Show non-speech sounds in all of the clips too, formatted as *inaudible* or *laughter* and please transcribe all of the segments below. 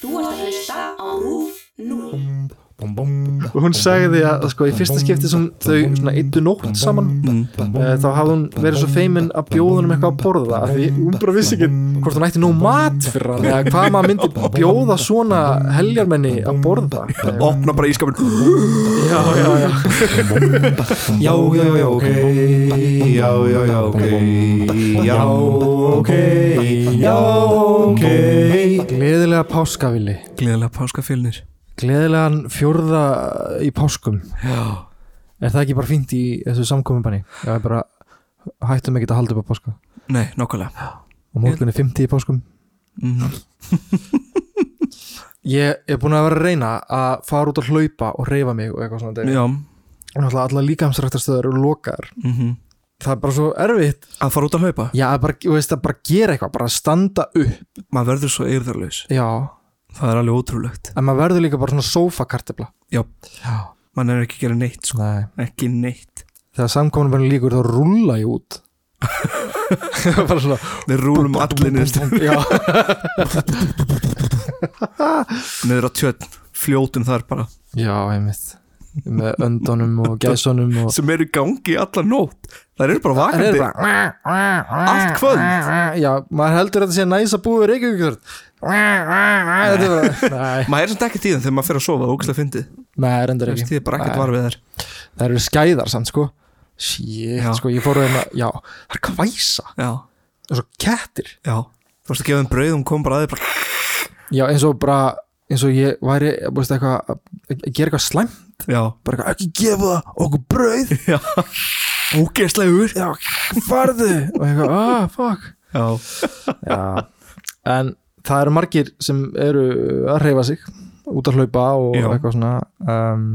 Þú ert að hlusta á RÚF 0. og hún sagði að sko, í fyrsta skipti sem þau svona eittu nótt saman e, þá hafði hún verið svo feimin að bjóða honum eitthvað að borða af því hún bara vissi ekki hvort hún ætti nú mat fyrir hann eða hvað maður myndi bjóða svona heljarmenni að borða. Opna bara ískapin já, já, já. Já, já, já, ok já, já, já, ok. Já, ok. Já, ok gleðilega páskavili gleðilega páskafélnir gleðilegan fjórða í páskum. Já, er það ekki bara fínt í þessu samkominbanni já, bara hættum ekki að halda upp á páska. Nei, nákvæmlega. Og morgun er 50 í páskum. *laughs* Mm. ég er búin að vera að reyna að fara út að hlaupa og reyfa mig og eitthvað svona já, og náttúrulega alla líkamsræktarstöður eru lokaðar. Mhm það er bara svo erfitt. Að fara út að hlaupa? Já, að bara, veist, að bara gera eitthvað, bara standa upp. Maður verður svo eirðarlaus. Já, það er alveg ótrúlegt. En maður verður líka bara svona sofakartefla já, já, mann er ekki að gera neitt sko. nei. Ekki neitt. Þegar samkominbanni líkur þá rúlla ég út. *laughs* Bara svona við rúlum allir niður. já, *laughs* niður á tjötn fljótum þar bara. já, einmitt með öndunum og gæsunum og sem eru gangi alla nótt. Það eru bara Það er vakandi. bara Allt kvöld? Já, maður heldur að þetta sé næs að búið Nei, maður er samt ekki tíðan þegar maður fer að sofa ógæslega reyndar Þess ekki. tíð er bara ekkert Nei. var við þær. Það eru skæðar samt sko. Shit, sko, ég fór að hérna Já, það er kvæsa og kettir. Já. Þú varst að gefa þeim brauð og hún kom bara að þið bara Já, eins og bara eins og ég væri, búist eitthvað að að gera eitthvað slæmt já, bara ekki gefa okkur brauð. *laughs* Já, farðu. Og eitthvað, ah, fuck. En það eru margir sem eru að hreyfa sig út að hlaupa og Já. eitthvað svona um,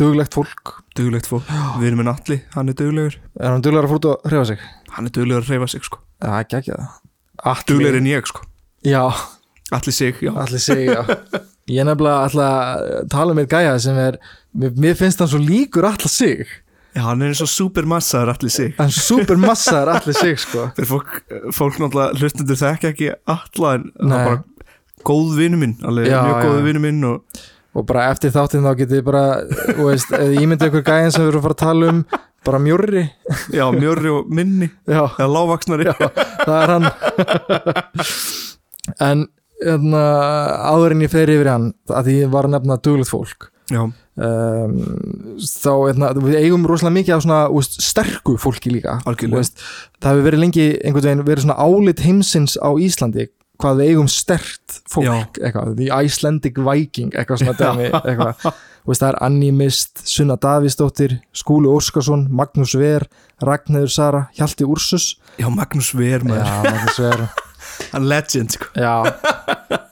duglegt fólk. Duglegt fólk. Við erum með Natli, hann er duglegur. Er hann duglegur að fór út að hreyfa sig? hann er duglegur að reyfa sig sko. Já, ekki ekki það duglegur en ég sko. Já, allir sig, já. Allir sig, já *laughs* Ég er nefnilega alltaf að tala með gæja sem er, mér, mér finnst hann svo líkur allir sig. Já, hann er eins og supermassaður allir sig. Hann er allir sig sko. *laughs* Þegar fólk, fólk náttúrulega hlustundur þekka ekki alla en það Nei. er bara góð vinnu minn alveg Já, mjög já. góð vinnu minn og og bara eftir þáttinn þá getið bara þú veist, eða ég myndi ykkur gæjan sem við erum að fara að tala um bara mjörri já, mjörri og minni Já, eða lágvaksnari það er hann. *laughs* En áður en ég fer yfir hann að því ég var að nefna duglegt fólk um, þá hérna, við eigum rosalega mikið af svona úst, sterku fólki líka. Þú það hefur verið lengi einhvern veginn verið svona álit heimsins á Íslandi hvað við eigum stert fólk eitthvað, the Icelandic Viking eitthvað svona *laughs* dæmi eitthvað. Veist, það er Annie Mist, Sunna Davíðsdóttir Skúli Óskarsson, Magnús Ver Ragnhildur Sara, Hjalti Úrsus. Já, Magnús Ver Já, Magnús Ver *laughs* hann legend sko. Já,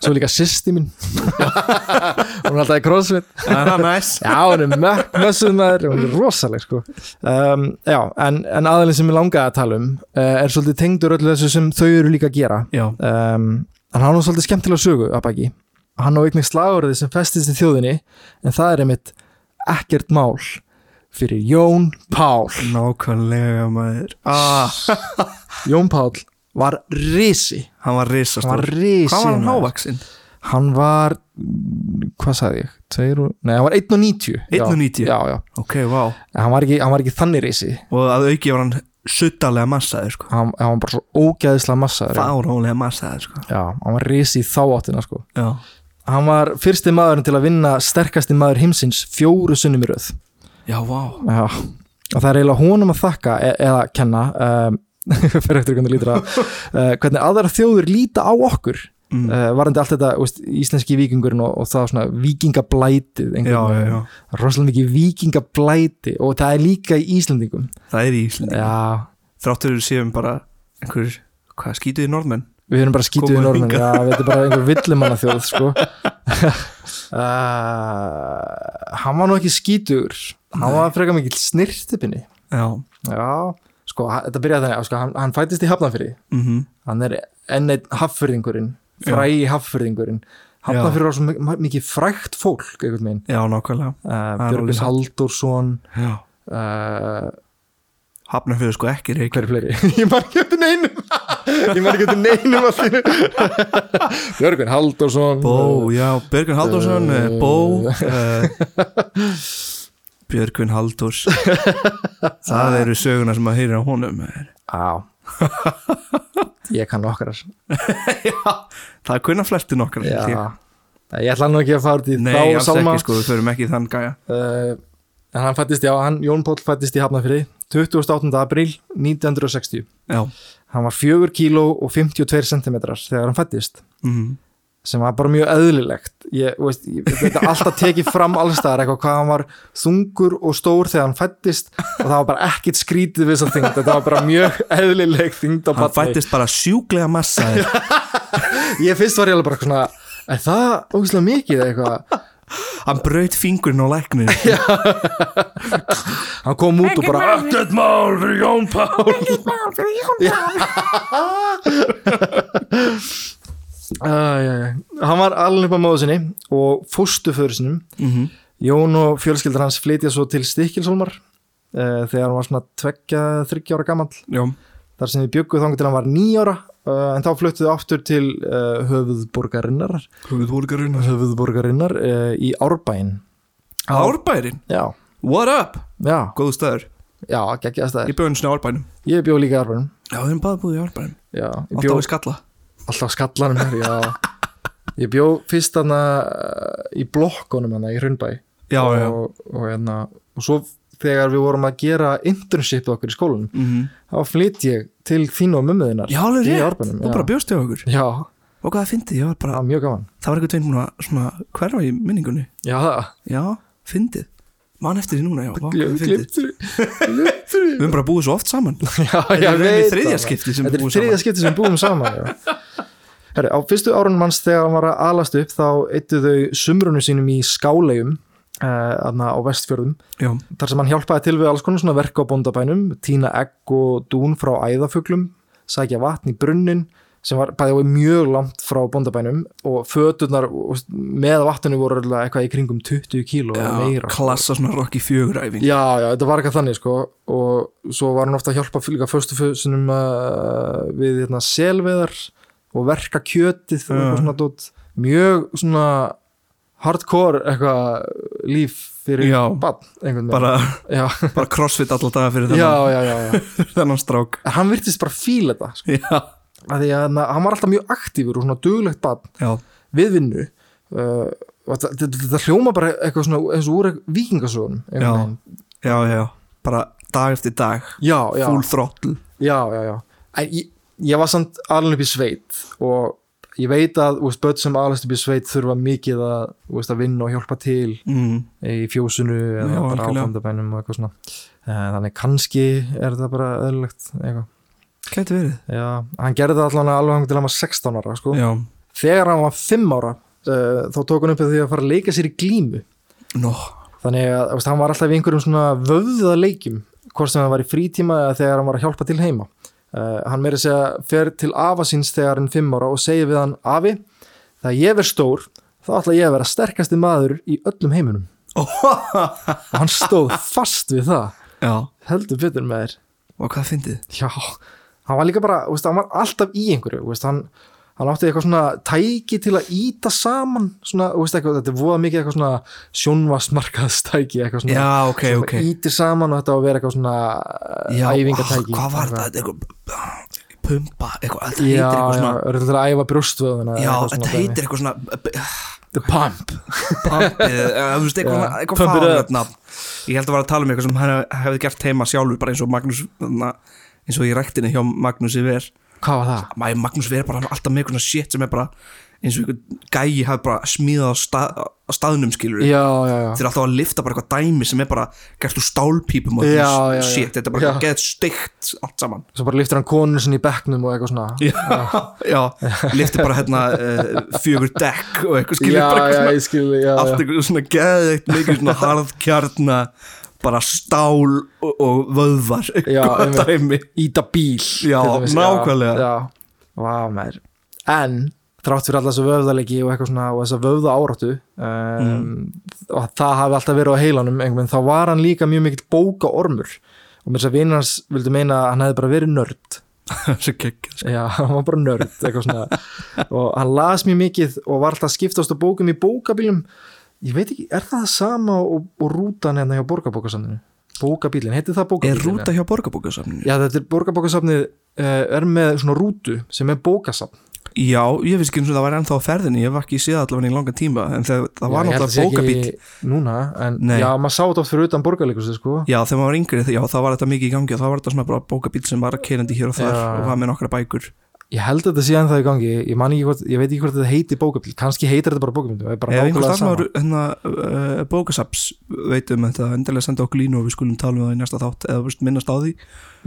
svo líka sýsti mín. Hún er alltaf í crossfit. Það er hann næs. Já, hún er mökk mössuð maður hún er rosaleg sko. Um, Já, en, en aðalinn sem ég langaði að tala um uh, er svolítið tengdur öllu þessu sem þau eru líka að gera. Um, hann var svolítið skemmtilega sögu að baki hann á einnig slagurði sem festist í þjóðinni en það er einmitt ekkert mál fyrir Jón Pál. Nákvæmlega maður. Ah, Jón Pál var risi. Hann var risast hann var risi hvað var hann hávaksinn? hann var hvað sagði ég? Tveir og, nei, hann var 1.90 1,90? já, já, ok, En hann var ekki, hann var ekki þannig risi. Og að auki var hann suttalega massaður sko. Hann, hann var bara svo ógæðislega massaður. Já. fárónlega massaður sko. Já, hann var risi í þá áttina sko. já, hann var fyrsti maðurinn til að vinna sterkasti maður heimsins fjóru sunnum í röð. Já, vá. Já. og það er eiginlega honum að þakka e eða kenna um, *laughs* fyrir eftir hvernig lítur að uh, hvernig aðra þjóður líta á okkur. Mm. uh, varandi allt þetta úst, íslenski vikingurinn og, og það svona vikingablætið rosalega mikið vikingablæti og það er líka í Íslandingum það er í Íslandi já, þráttur við séum bara einhver, hvað skýtuði norðmenn? Við erum bara Komum norðmenn já, við erum bara einhver villumanna þjóð sko. uh, *laughs* hann var nú ekki skítur hann var frekar mikill snirtipinni já, já, sko, þetta byrjaði þannig sko, hann, hann fættist í Hafnarfyrir mhm. Hann er enn einn haffyrðingurinn frægi haffyrðingurinn Hafnarfyrir var svo mi- mikið frægt fólk einhvern veginn. Uh, satt. Halldórsson. Já, uh, Hafnarfjörður sko ekki fleiri? *laughs* ég man ekki eftir neinum. Ég man ekki eftir neinum allir *laughs* Björgvin Halldórsson. Bó, já, Björgvin Halldórsson uh, Bó uh, *laughs* Björgvin Halldórs. *laughs* Það eru söguna sem að heyra á honum á *laughs* ég kann okkar Já, það kunna flesti nokkar já. Ég. ætla nú ekki að fara út í Nei, þá Salma ekki sko, við förum ekki þann gæja. Uh, hann fættist, já, hann, Jón Páll fættist í Hafnafyrði 28. apríl 1960 Já, hann var 4 kíló og 52 centimetrar þegar hann fættist. Mm. Sem var bara mjög eðlilegt. Ég, þú veist, ég, þetta er alltaf tekið fram allstaðar eitthvað hvað hann var þungur og stór þegar hann fættist og það var bara ekkit skrítið við þess að þyngd. Þetta var bara mjög eðlileg þyngd á hann fættist bara sjúklega massa *laughs* ég fyrst var ég alveg bara eitthvað svona er það ógæslega mikið eða eitthvað? Hann braut fingurinn á læknir *laughs* hann kom út og bara ekkert mál fyrir Jón Pál. Æ, *laughs* hann var alveg upp á móðu sinni og fóstuföður sinum. Mm -hmm. Jón og fjölskyldur hans flytja svo til Stikkilsólmar uh, þegar hann var svona tveggja, þryggja ára gamall. Já, þar sem við bjögguð þangar til hann var nýjára uh, en þá fluttuðu aftur til uh, höfuðborgarinnar. Höfuðborgarinn höfuðborgarinnar uh, í Árbæin Árbærin, já, what up? já, Góðu staður, já, geggjaða staðir ég bjóði henni á Árbænum. Ég bjó líka Árbænum. Já, við erum báði búið í Árbænum. Já, Alltaf bjó í skalla alltaf skallanum hér, já. Ég bjó fyrst hana í blokkonum hana í Hrundbæ Já, og, já. Og, hérna, og svo þegar við vorum að gera internship okkur í skólanum mm -hmm. þá flytt ég til þín og mömmuðinnar Já, alveg rétt, og bara bjóst hjá okkur? Já, Og hvað það fyndið, ég var bara var mjög gaman. Það var eitthvað tveinn svona hverfa í minningunni. Já, Já, fyndið Man eftir því núna, já, glemtur Við höfum bara búið svo oft saman. *laughs* Já, Þetta ég er þriðja skipti sem þetta er þriðja skipti sem við búum saman já. Herri, á fyrstu árunum hans þegar hann var að alast upp þá eittu þau sumrunum sínum í skálegjum uh, á vestfjörðum Já, þar sem hann hjálpaði til við alls konar svona verk á bóndabænum, tína egg og dún frá æðafuglum, sækja vatn í brunnin sem var bæði mjög langt frá bóndabænum og föturnar og með vatninu voru eitthvað í kringum 20 kíló eða meira. klassa svona Rocky fjöguræfing Já, já, þetta var eitthvað þannig sko. Og svo var hann ofta að hjálpa líka fyrstu fyrsunum uh, við hérna, selveðar og verka kjötið og eitthvað svona dót. Mjög svona hardcore eitthvað líf fyrir Já. bann bara, bara crossfit alla daga fyrir þennan, já, já, *laughs* þennan strák. En hann virtist bara fíla þetta sko. Já, að því að hann var alltaf mjög aktífur og svona duglegt bann já, við vinnu. Uh, þetta, hljóma bara eitthvað svona eins og úr vikingasögunum Já. já, já bara dag eftir dag, já, já, full throttle. Já, já, já. En ég, ég var samt alveg upp í sveit og ég veit að veist, börn sem alveg upp í sveit þurfa mikið að, veist, að vinna og hjálpa til mm. í fjósunu eða Já, bara algjörlega. ábandabænum og eitthvað svona. Eh, þannig kannski er þetta bara eðlilegt eitthvað Gæti verið. Já, hann gerði það allan alveg þangað til hann var 16 ára sko. Já, þegar hann var 5 ára uh, þá tók hann upp því að fara að leika sér í glímu. Nó, þannig að veist, hann var alltaf í einhverjum svona vöðða leikjum hvort sem hann var í frítíma eða þegar hann var að hjálpa til heima. Uh, hann meiri segja fer til afa síns þegar hann er 5 ára og segir við hann afi, þegar ég verð stór þá ætla ég að vera sterkasti maður í öllum heiminum. *laughs* Og hann stóð fast við það. Já. Heldur betur með þér. Og hvað fyndið? Já, hann var líka bara, veist, hann var alltaf í einhverju, veist, hann, hann átti eitthvað svona tæki til að íta saman, svona, veist, eitthvað, þetta er voða mikið eitthvað svona sjónvastmarkaðstæki, eitthvað svona, Já, ok, sem ok ítir saman og þetta á að vera eitthvað svona Já, æfingatæki. Hvað var þetta? Eitthvað Pumpa, eitthvað, þetta Já, heitir eitthvað já, svona er þetta til að æfa brjóstvöðuna. Já, þetta svona heitir eitthvað svona The Pump. Pumpið, eða, þú veist, eitthvað, Já, pump nafn. Ég held að vera að tala um eitthvað sem hann hefði gert heima sjálfur bara eins og Magnús eins og í ræktinni hjá Magnúsi Ver Hvað var það? Mæ, Magnús Ver bara alltaf með eitthvað shit sem er bara eins og einhver gæi hafi bara smíðað á, stað, á staðnum skilur Já, já, já. þeir eru alltaf að lifta bara eitthvað dæmi sem er bara gert úr stálpípum og eitthvað já. shit, þetta er bara Já. geðt steikt allt saman Svo bara liftir hann konun sinni í bekknum og eitthvað svona. já, *laughs* já lifti bara hérna uh, fjögur dekk og eitthvað skilur eitthvað allt eitthvað svona geðveikt mikið svona harðkjarna bara stál og, vöðvar *laughs* Íta bíl. Já, nákvæmlega. Já, já. En þrátt fyrir alla þessu vöfðalegi og og þessa vöfða áráttu um, og það hafi alltaf verið á heilanum veginn, þá var hann líka mjög mikill bókaormur og mér þess að vinur hans vildi meina að hann hefði bara verið nörd *laughs* sko. já, hann var bara nörd *laughs* og hann las mjög mikið og var alltaf að skiptast á bókum í bókabílum ég veit ekki, er það það sama og, og rútan hérna hjá borgarbókasamninu bókabílinn, heitir það Er bókabílinn? rúta hjá borgarbókasafninu? Já, þetta er borgarbókasafnið uh, er með svona rútu sem er bókasafn Já, ég finnst ekki eins og það var ennþá á ferðinni Ég hef ekki séð allavega í langan tíma En það, það var Já, náttúrulega bókabíl núna, en Nei. já, maður sá þetta oft fyrir utan borgarleikus sko. Já, þegar maður var yngri, já, þá var þetta mikið í gangi og þá var þetta svona bara bókabíl sem var keirandi hér og þar Já. og var með nokkra bækur ég held að þetta sé ennþá í gangi ég, ekki hvort, ég veit ekki hvort þetta heiti bókabíl kannski heitir þetta bara bókabíl það er Ef einhver starfsmaður sama. hérna, uh, bókasaps veit um þetta, endilega senda okkur línu og við skulum tala um það í næsta þátt eða minnast á því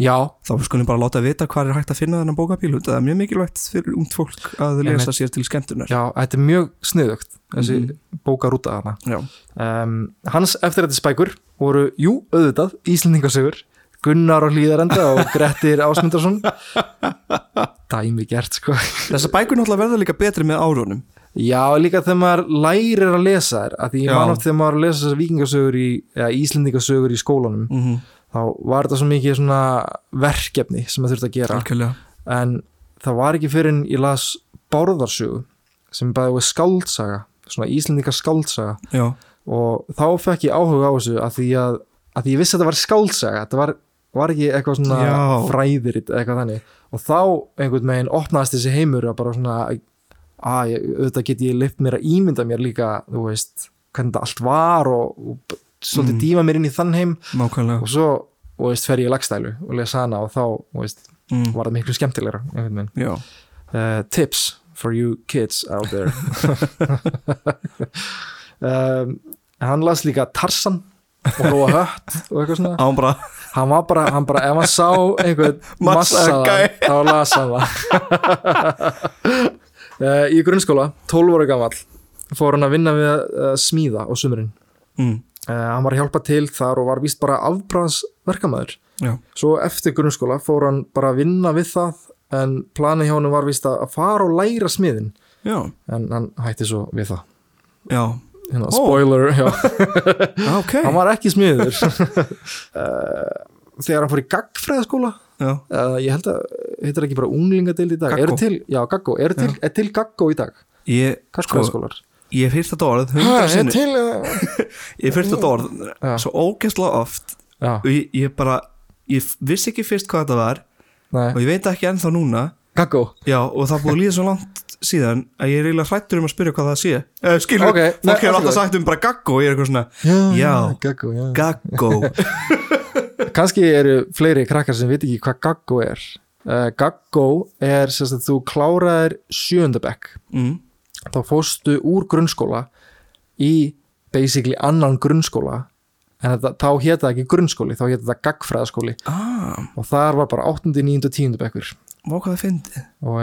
já, þá skulum bara láta vita hvað er hægt að finna þennan bókabíl það er mjög mikilvægt fyrir ungt fólk að lesa Einmitt. sér til skemmtunar já, þetta er mjög sniðugt þessi Mhm. bókarúta Já. um, hans eftirrættisbækur voru, jú, auðvitað Íslendingasögur, Gunnar og Hlíðarenda og Grettir Ásmundarsson dæmi gert sko. Þessar bækur náttúrulega verða líka betri með árunum. Já, líka þegar maður lærir að lesa þær að því ég man oft þegar maður lesa þessar vikingasögur í, eða íslendingasögur í skólanum mm -hmm. þá var þetta svo mikið svona verkefni sem maður þurfti að gera. Algjörlega. En það var ekki fyrir en ég las Bárðarsögu sem bæði var skáldsaga svona íslendinga skáldsaga. Já, og þá fekk ég áhuga á þessu að því að, að því ég vissi að þetta var skáldsaga þetta var, var ekki eitthvað svona Já. fræðiritt eða eitthvað þannig? Og þá einhvern veginn opnaðist þessi heimur að bara svona að auðvitað get ég lift mér að ímynda mér líka þú veist, hvernig þetta allt var og, og svolítið Mm. dífa mér inn í þann heim. Nákvæmlega. Og svo, þú veist, fer ég í lagstælu og lesa hana og þá, þú veist, mm. var það miklu skemmtilegra einhvern veginn. Uh, tips for you kids out there. *laughs* *laughs* Um, hann las líka Tarsan og Róa Hött og eitthvað svona. Án bara hann var bara, hann bara, ef hann sá einhvern Massaða massaðan, þá las hann það. Uh, *laughs* í grunnskóla 12 ára gamall fór hann að vinna við að smíða á sumurinn mm. uh, hann var að hjálpa til þar og var víst bara afbræðs verkamæður Já, svo eftir grunnskóla fór hann bara að vinna við það en planið hjá hann var víst að að fara og læra smiðin já, en hann hætti svo við það. Já, hérna, spoiler, já, já *laughs* ok. Hann var ekki smiður. Uh, *laughs* þegar hann fór í gagfræðaskóla Já, uh, ég held að, heitir ekki bara unglingadeild í dag? Gaggó. eru til, já, gaggó, eru til, er til gaggó í dag? Ég, sko, ég þetta er sinni til, uh, *laughs* Ég þetta orð Já. svo ógeðslega oft já, og ég, ég bara, ég vissi ekki fyrst hvað þetta var og nei, ég veit ekki ennþá núna. Gaggó. Já, og það er búið að líða svo langt síðan að ég er eiginlega hrættur um að spyrja hvað það sé uh, Skilur, Ok, nei, fólk hefur alltaf sagt um bara gaggo og ég er eitthvað svona, já, gaggó, já gaggo *laughs* kannski eru fleiri krakkar sem veit ekki hvað gaggó er uh, gaggó er sérst að þú kláraðir sjöndabekk mm. þá fóstu úr grunnskóla í basically annan grunnskóla en þetta, þá hétt það ekki grunnskóli þá hétt það gaggfræðaskóli Ah, og þar var bara 8. 9. og 10. bekkur vá hvað það fyndi. Og,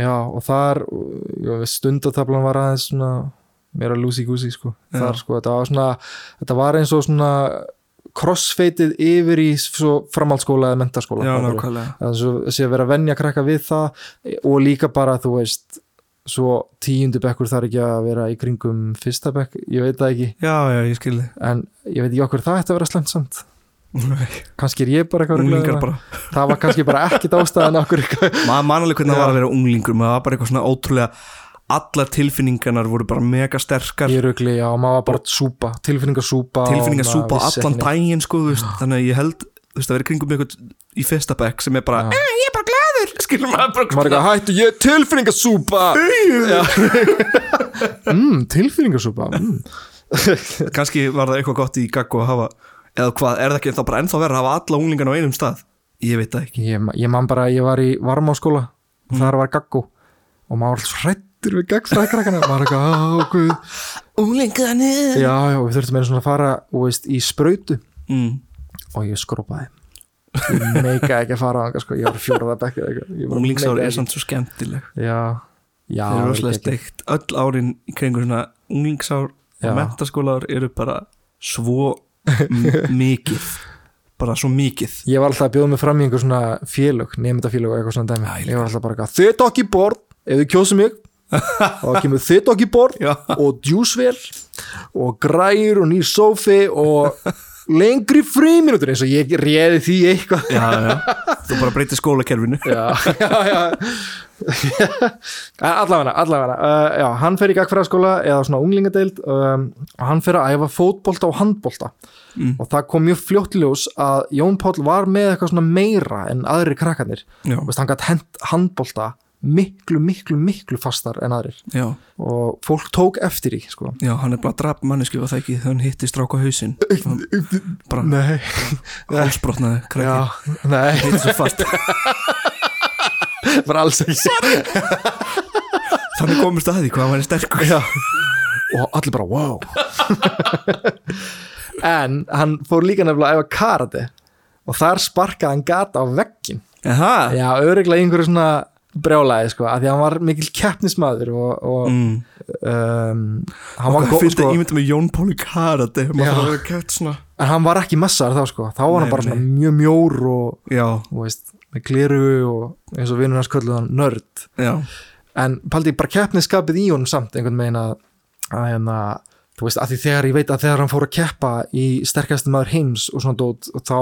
já, og þar stundatablan var aðeins svona meira lúsi-gúsi sko. Sko, þetta var svona þetta var eins og svona crossfeitið yfir í framhaldsskóla eða það sé að vera að venja krakka við það og líka bara þú veist svo tíundu bekkur þarf ekki að vera í kringum fyrsta bekk, ég veit það ekki. Já, já, ég en ég veit ekki okkur það ætti að vera slemt samt kannski er ég bara eitthvað bara. *laughs* Það var kannski bara ekkit ástæðan okkur *laughs* Maður man alveg hvernig það var að vera unglingur maður var bara eitthvað svona ótrúlega allar tilfinningarnar voru bara mega sterkar. Í rugli, já, maður var bara súpa tilfinningasúpa tilfinningasúpa og maður vissi allan daginn sko, þú veist, þannig að ég held þú veist, að vera kringum eitthvað í fyrsta bekk sem er bara, Já. eh, ég er bara glæður *laughs* skilur maður bara maður er eitthvað hættu, ég er tilfinningasúpa. Já. mm, tilfinningasúpa mm. kannski var það eitthvað gott í gaggo að hafa eða hvað, er það ekki þá bara ennþá verið að hafa alla unglingarna á einum stað? Ég veit það ekki. Ég, ég man bara ég var í varmáskóla og þar var gaggó og maður var alltaf hrættur við gaggfræðkrakkana maður er eitthvað, á, guð. Unglingarnir. Já, já, við þurftum einu svona að fara þú veist, í sprautu. Mm. og ég skrópaði ég meika ekki að fara á sko. ég var fjóraða bekk eða eitthvað. Ég bara unglingsár meikaði er ekki. samt svo skemmtileg. Já, já þeir eru það rosalega ekki- steikt. Öll árin í kringu svona unglingsár og mentaskólar eru bara svo mikið. Bara svo mikið. Ég var alltaf að bjóða mig fram í einhver svona félög nefndafélög og eitthvað svona dæmi. Já, ég var alltaf bara þið tók í borð ef þið kjósum mig þá kemur tók í borð *laughs* og djúsvél og græur og nýr sófi og lengri fríminútur eins og ég réði því eitthvað. Þú bara breytir skólakerfinu. Já, já, já. *laughs* Allavega, allavega. Uh, já, hann fer í gagfræðaskóla eða svona unglingadeild um, og hann fer að æfa fótbolta og handbolta. Mm. og það kom mjög fljótt í ljós að Jón Páll var með eitthvað svona meira en aðri Veist, hann gætt handbolta miklu, miklu, miklu fastar en aðrir. Já, og fólk tók eftir í sko. já, hann er bara drap manneski og það ekki hann hitti stráka hausinn? Bara Nei, *laughs* hálsbrotnaði já, krakki nei hitti svo fast. Bara alls ekki. Þannig komist að því hvað hann er sterkur. Já. og allir bara wow. En hann fór líka nefnilega að æfa karate og þar sparkaði hann gata á veggin já, öruglega í einhverju svona brjálæði sko, af því að hann var mikil keppnismadur og, og mm. um, hann var góð finnst sko, það ímyndum með Jón að kæft svona. En hann var ekki messaður þá sko, þá var hann Nei, bara svona nei. mjög mjór og, og veist, með gliru og eins og vinnur hans kölluð hann nörd. Já, en paldi bara keppniskapið í honum samt einhvern veginn að, að hérna, þú veist, að því þegar ég veit að þegar hann fór að keppa í sterkasti maður heims og svona dót og þá,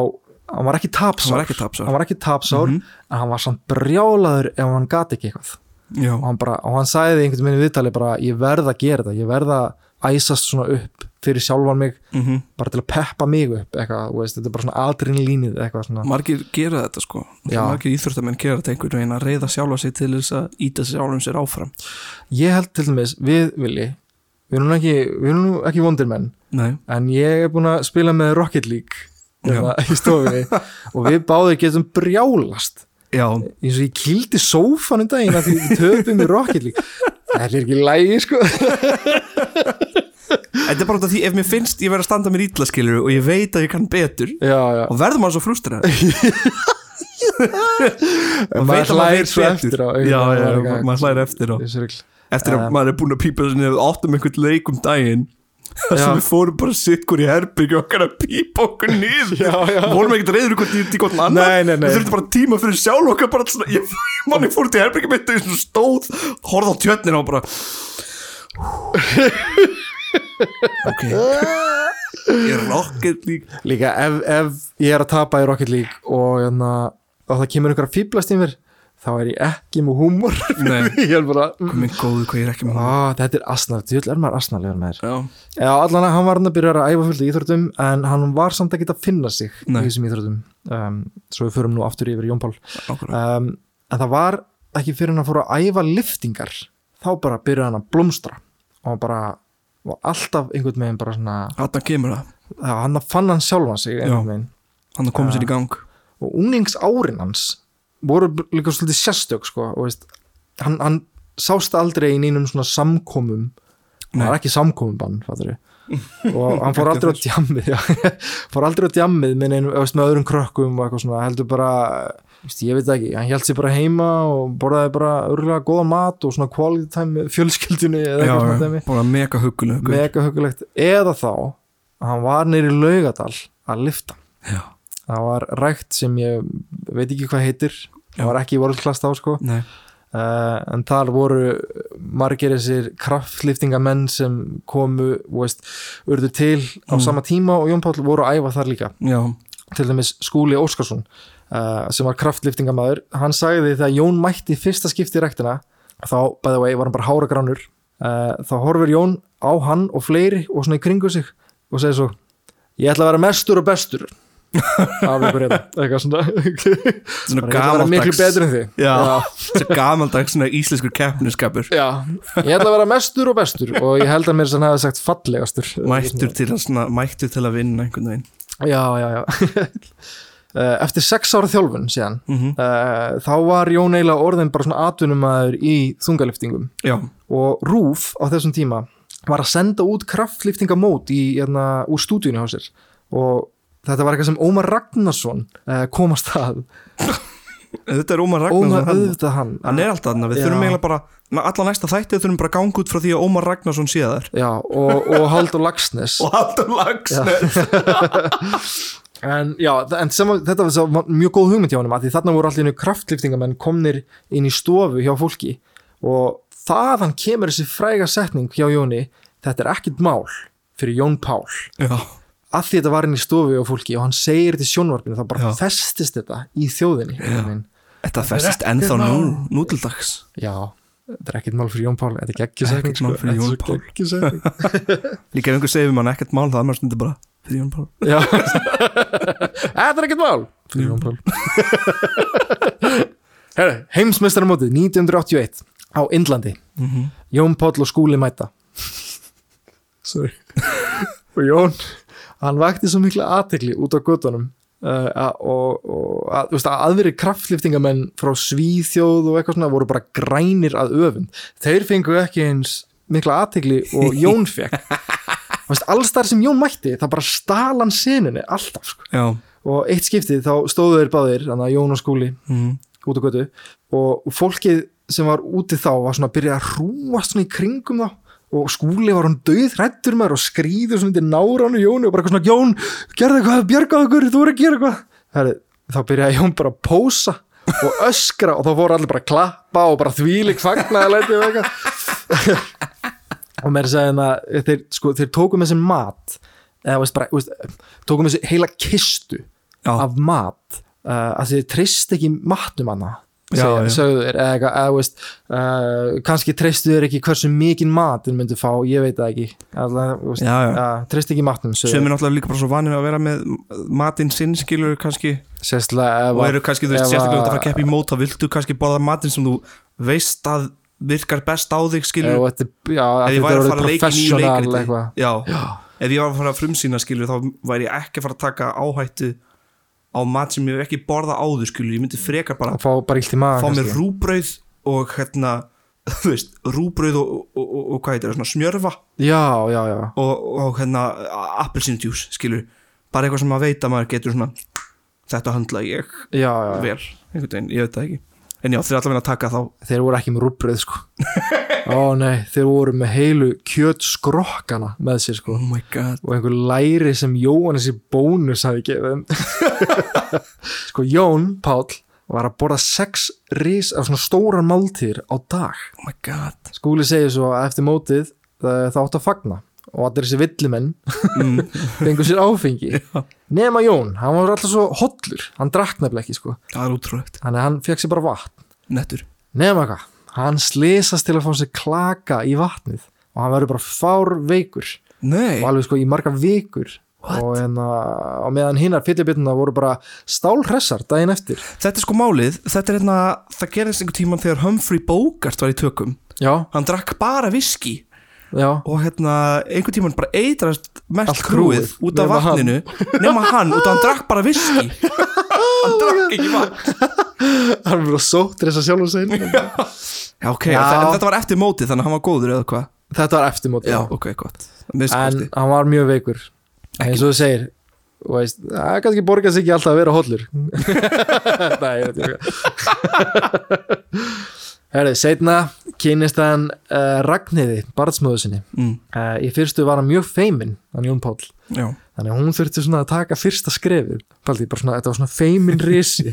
hann var ekki tapsár. Hann var ekki tapsár. Hann var ekki tapsár Mhm. en hann var samt brjálaður ef hann gati ekki eitthvað. Já, og hann, bara, og hann sagði einhvern í viðtali bara ég verð að gera þetta, ég verð að æsast svona upp fyrir sjálfan mig mm bara til að peppa mig upp eitthvað, veist, þetta er bara svona adrenalínið eitthvað svona. Margir gera þetta sko. Margir íþróttamenn gera þetta einhvern veginn að reyða sjálfa sig til þess að íta sjálfum sér áfram. Ég held til dæmis, við vilji við erum nú ekki, ekki vondir menn nei, en ég er búin að spila með Rocket League í stofunni. Og við báðir getum brjálast. Já, eins og ég kildi sófan um daginn að því við töpum í Rocket League. Það er ekki lægi sko. Þetta er bara út af því ef mér finnst ég verið að standa mér ítla skilur og ég veit að ég kann betur já, já, og verður maður svo frustrar en *laughs* maður hlægir svo eftir á. Já, já, maður hlægir eftir á. eftir að Um, maður er búin að pípa þessi nefn áttum einhvern leik um daginn þar *laughs* sem við fórum bara hvort í herbyggju okkar að pípa okkur niður. Vorum ekkert reyður hvort í hvort annar við þurftum bara tíma fyrir sjálf okkar bara svona, ég, manni fór til herbyggju mitt og stóð, horfði á tjötnina og bara ok. Ég er rocket lík líka ef, ef ég er að tapa í Rocket League og, hérna, og það kemur einhverja fýblast í mér þá er ég ekki með húmor. *laughs* Ég er bara minn góðu hvað ég er ekki með Á, þetta er asnalt, þú er maður asnalegur með þér já, Já, allan að hann var hann að byrja að æfa fullt í íþróttum en hann var samt ekki að finna sig Nei. í þessum íþróttum. Um, svo við förum nú aftur yfir Jón Pál. Um, en það var ekki fyrir hann að fóra að æfa liftingar þá bara byrjaði hann að blómstra og bara var alltaf einhvern veginn bara svona þarna kemur það, já, hann fann hann sjálfan sig hann að koma sér í gang. og unglingsárin hans voru líka svolítið sérstök sko, og veist, hann, hann sást aldrei í neinum svona samkomum. Nei. var ekki samkomubann fattarðu. *laughs* og hann fór aldrei á djammið *laughs* fór aldrei á djammið með, neinum, veist, með öðrum krökkum og eitthvað svona. Heldur bara, veist, ég veit það ekki hann held sér bara heima og borðaði bara örgulega góða mat og svona quality time með fjölskyldunni eða eitthvað svona bara mega hugulegt, eða þá að hann var neyri laugadal að lifta já, það var rækt sem ég veit ekki hvað heitir. Það var ekki world class þá sko. Uh, en þar voru margir þessir kraftliftingamenn sem komu veist, urðu til á Mm. sama tíma og Jón Páll voru að æfa þar líka. Já, til dæmis Skúli Óskarsson uh, sem var kraftliftingamæður hann sagði þegar Jón mætti í fyrsta skipti í rektina þá bæði vegi var hann bara hára grannur uh, þá horfir Jón á hann og fleiri og svona í kringu sig og segir svo ég ætla að vera mestur og bestur af ykkur hérna eitthvað svona. Svona þið já, svona gamaldags svona íslenskur keppniskapur Já, ég ætla að vera mestur og bestur og ég held að mér sem hefði sagt fallegastur. Mættur til að, svona, mættur til að vinna einhvern veginn. Já, já, já. *laughs* Eh, Eftir sex ára þjálfun síðan mm uh, þá var Jón eiginlega orðin bara svona atvinnumæður í þungaliftingum. Já, og Rúf á þessum tíma var að senda út kraftliftingamót í, hérna, úr stúdíunni á sér. Og þetta var eitthvað sem Ómar Ragnarsson uh, komast að. Þetta er Ómar Ómar Ragnarsson hann, auðvitað hann. Hann er alltaf hann, við Já. þurfum eiginlega bara alla næsta þætti þurfum bara ganga út frá því að Ómar Ragnarsson sé þar. Já, og, og Haldur Lagsnes og Haldur Lagsnes *laughs* En já, en sem, þetta var mjög góð hugmynd hjá að því þarna voru allir kraftliftingamenn komnir inn í stofu hjá fólki. Og þaðan kemur þessi fræga setning hjá Jóni þetta er ekkit mál fyrir Jón Pál. Já, að því þetta var inn í stofu og fólki og hann segir þetta í sjónvarpinu þá bara Já. festist þetta í þjóðinni. Þetta festist ennþá nú, nútildags. Já, þetta er ekkert mál fyrir Jón Pál þetta er geggjusækning Pál. Pál *laughs* Líka ef einhver segir mann ekkert mál það annars myndi bara fyrir Jón Pál. *laughs* Þetta er ekkert mál. Fyrir Jón Pál. *laughs* Herra, heimsmeistaramótið 1981 á Indlandi. Mhm. Jón Páll og Skúli mæta. Sorry. Og Jón, hann vakti svo mikla aðtekli út á göttunum uh, og, og að, veist, að aðveri kraftliftingamenn frá Svíþjóð og eitthvað svona voru bara grænir að öfund. Þeir fengu ekki eins mikla aðtekli og *laughs* Jón fekk Þú veist, alls þar sem Jón mætti það bara stalan sinunni alltaf sko. Og eitt skiptið þá stóðu þeir báðir Jón og Skúli mm. út á götu. Og fólkið sem var úti þá var svona að byrja að rúast svona í kringum þá og skúli var hann döð hrættur maður og skrýður svona til náran og Jóni og bara eitthvað svona Jón, gerðu eitthvað, bjargaðu okkur, þú voru að gera eitthvað. Herri, þá byrjaði Jón bara að pósa og *laughs* öskra og þá fóru allir bara að klappa og bara þvílik fagnaði og eitthvað. *laughs* Og mér segja hérna þeir, sko, þeir tóku með sér mat eða veist bara, veist, tóku með sér heila kistu Já. af mat uh, að þið treyst ekki matnum hana Já, já. sögðu þér eða eitthvað, eða veist uh, kannski treystu þér ekki hversu mikinn mat þið myndu fá, ég veit það ekki. Já. treyst ekki matnum Sem er náttúrulega líka bara svo vanir að vera með matinn sinn skilur kannski. Sérstaklega ef og eru kannski þú veist sérstaklega út að fara að keppa í mót þá viltu kannski borða matinn sem þú veist að virkar best á þig skilur að ég væri að fara að leika í nýju leikriti ef ég var að fara að frumsýna skilur þá væri ég ekki að fara að taka áhættu á mat sem ég hef ekki borða áður skilur, ég myndi frekar bara og fá bara maður fá mér rúbrauð og hérna *laughs* þú veist, rúbrauð og, og, og, og hvað heitir það, svona smjörfa já, já, já. Og, og hérna appelsindjús, skilur. Bara eitthvað sem að maður getur svona þetta höndla ég já, já, vel einhvern veginn, ég veit það ekki en já, þeir allavega að taka þá. Þeir voru ekki með rúbröð sko. Ó nei, þeir voru með heilu kjötskrokkana með sér sko. Oh my god. Og einhver læri sem Jóhannes í bónus hafi gefið *laughs* sko Jón Páll var að borða sex ris af svona stóran máltíðir á dag. Oh my god. Skúli segir svo að eftir mótið það, það átt að fagna og allir þessi villimenn mm. *laughs* fengur sér áfengi. Nema Jón, hann var alltaf svo hollur. Hann drakk nefnilega ekki sko. Það er útrúlegt, að hann fekk sér bara vatn. Nettur. Nema hvað, hann slesast til að fá sér klaka í vatnið og hann verður bara fár veikur. Nei, og alveg sko í marga vikur. What? og hérna á meðan hinnar fytjabituna voru bara stálhressar daginn eftir. Þetta er sko málið. Þetta er hérna, það gerðist einhver tíman þegar Humphrey Bogart var í tökum. Já, hann drakk bara viski já, og hérna einhvern tíman bara eitrast mest Allt krúið út af nema hann. vatninu. Nema hann, út af hann drakk bara viski hann drakk ekki vatn. Hann var sóttir þess að sjálf og segja já. Ok, Já. En þetta var eftir mótið þannig að hann var góður eða hvað? Þetta var eftirmóti ok, gott. En hann var mjög veikur. Eins og þú segir veist, það kannski borgar sig ekki alltaf að vera hollur. *laughs* Nei, ég veit ekki. *laughs* Herri, setna kynist hann uh, Ragnhiði, barnsmöðu sinni. Mm, uh, í fyrstu var hann mjög feimin hann Jón Páll. Já, þannig að hún þurfti svona að taka fyrsta skrefið. Paldi, bara svona, þetta var svona feimin risi.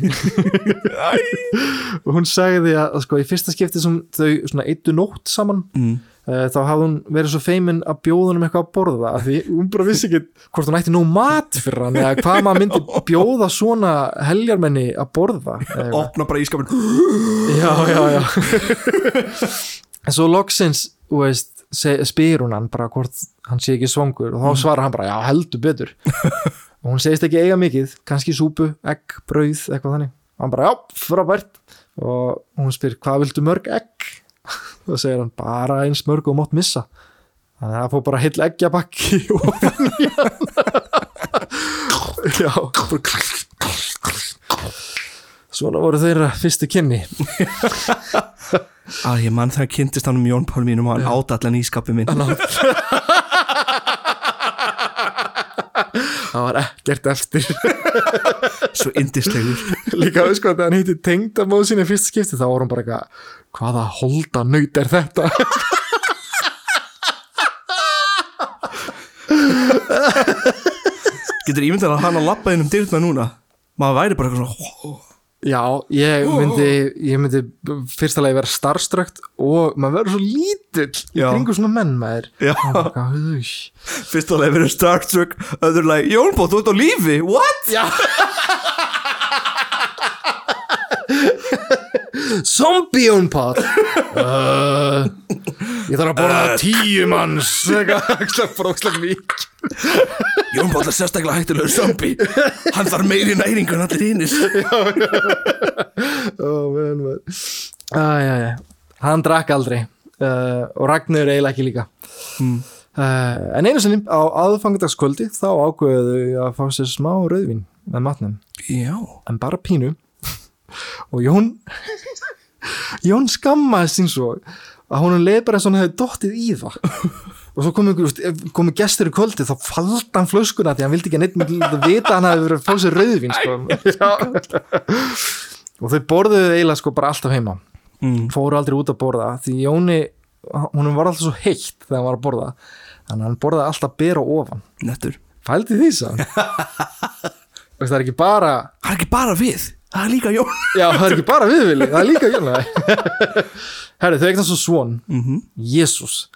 *laughs* Og hún sagði að, sko, í fyrsta skipti sem þau eittu nótt saman mm, þá hafði hún verið svo feimin að bjóða honum eitthvað að borða því hún bara vissi ekki hvort hún ætti nóg mat fyrir hann eða hvað maður myndi bjóða svona heljarmenni að borða opna bara ískapin já, já, já. En svo loksins veist, spyr hún hann bara hvort hann sé ekki svangur og þá svarar hann bara, já heldur betur. Og hún segist ekki eiga mikið kannski súpu, egg, brauð, eitthvað þannig. Og hann bara, já, frábært. Og hún spyr, hvað viltu mörg egg og segir hann, bara eins mörg og mátt missa. Þannig að það fór bara heill eggjabakki ofan í hann. *laughs* Já. Svona voru þeirra fyrstu kynni. Að *laughs* ég mann þegar kynntist hann um Jón Pál mínum og hann átt allan ískapið minn *laughs* það var ekkert eftir. *laughs* Svo indislegur líka veist hvað þegar hann hitti tengdamóð sinni í fyrsta skipti þá var hann bara eitthvað hvaða holda nöyt er þetta? Getur ímyndað að hann að lappa inn um dyrna núna? Maður væri bara eitthvað svona. Já, ég myndi, ég myndi fyrsta lagi vera starströkt og maður verður svo lítill í kringu svona menn maður. Hvað, Fyrst alveg verið Starstruck Öður lagi, Jónbóð, þú ert á lífi, what? Já *laughs* Zombie on pot uh, *laughs* Ég þarf að borða tíu manns. *laughs* Eitthvað brókslega mikið. Jónbóð er sérstaklega hættulegur zombie. Hann þarf meiri næringu en allir hinnir *laughs* oh, man, man. Ah, já, já. Hann drakk aldrei. Uh, og Ragnar eiginlega ekki líka. Mm. uh, En einu sinni á aðfangardagskvöldi þá ákveðu að fá sér smá rauðvín með matnum. Já. En bara pínu og Jón Jón skammaði sín svo að hún leið bara eins og hann hefði dottið í það. Og svo komu, komu gestur í kvöldi þá faldi hann flöskuna því hann vildi ekki neitt að vita hann hefði verið að fá sér rauðvín sko. *laughs* og þau borðuðu eiginlega sko bara alltaf heima. Mm. fóru aldrei út að borða því Jóni, hún var alltaf svo heitt þegar hann var að borða. Þannig að hann borðaði alltaf bera ofan. Nettur. Fældi því sá *laughs* það er ekki bara Það er ekki bara við, það er líka Jón Já, það er ekki bara viðvili, það er líka Jóni *laughs* Herri, þau eignast svo svon mm -hmm. Jésús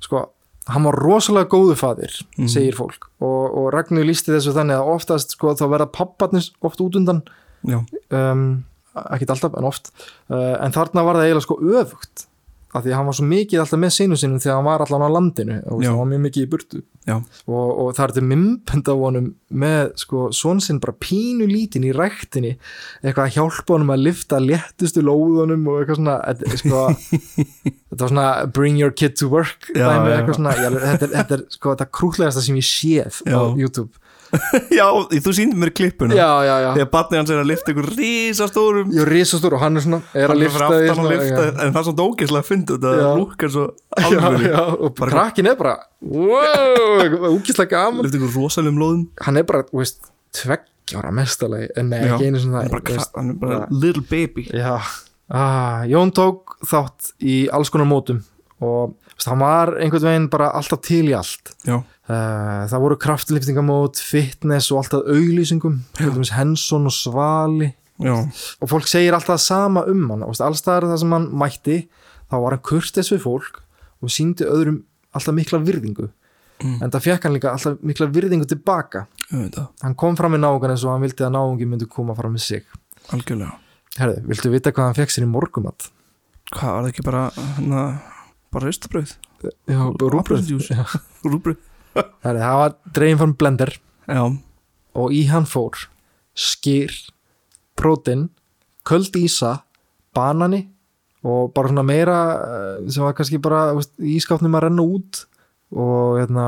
Sko, hann var rosalega góðu faðir segir fólk. Og, og Ragnar lísti þessu þannig að oftast sko, þá verða papparnir oft út undan. Um, ekkert alltaf en oft. Uh, en þarna var það eiginlega sko öfugt af því að hann var svo mikið alltaf með sinu sinum þegar hann var allan á landinu og Já. hann var mjög mikið í burtu já, og, og það er þetta mymbend af honum með sko svon sinn bara pínu lítinn í ræktinni eitthvað að hjálpa honum að lifta léttustu lóðunum og eitthvað svona er sko, *laughs* þetta var svona bring your kid to work Já, dæmi, já. eitthvað svona, já, þetta, er, þetta er sko krútlegasta sem ég séð á Já. YouTube *laughs* já þú síndi mér klippuna. Já, já, já. Þegar barnið hans er að lifta ykkur rísastórum ég er risastór og hann er svona er Hann er því aftan að lifta já. En það er svona ógeðslega að finna þetta Já. Það lúkar svo *laughs* já, já, og krakkin er bara wow, úkislega gaman. Lifta ykkur rosalegum lóðum. Hann er bara, þú veist, tveggjára mestalegi, en nei, Já. ekki einu svona Hann er bara, hann er bara little baby. Já, ah, Jón tók þátt í alls konar mótum og hann var einhvern veginn bara alltaf til í allt. Já, það voru kraftliftingamót, fitness og alltaf auglýsingum, Henson og Svali. Já, og fólk segir alltaf sama um hann allstaðar það sem hann mætti þá var hann kurteis við fólk og síndi öðrum alltaf mikla virðingu. Mm. en það fekk hann líka alltaf mikla virðingu tilbaka. Hann kom fram við náungan eins og hann vildi að náungi myndi koma fram við sig. Algjörlega. Herðu, viltu vita hvað hann fekk sér í morgumat? Hvað var það ekki bara hana, bara ristabröð Já, rúbröð Apple Rúbröð Herðu, það var dregin fram blender Já, og í hann fór skýr, prótin köld ísa, banani og bara svona meira eh, sem var kannski bara ískápnum að renna út og, hérna,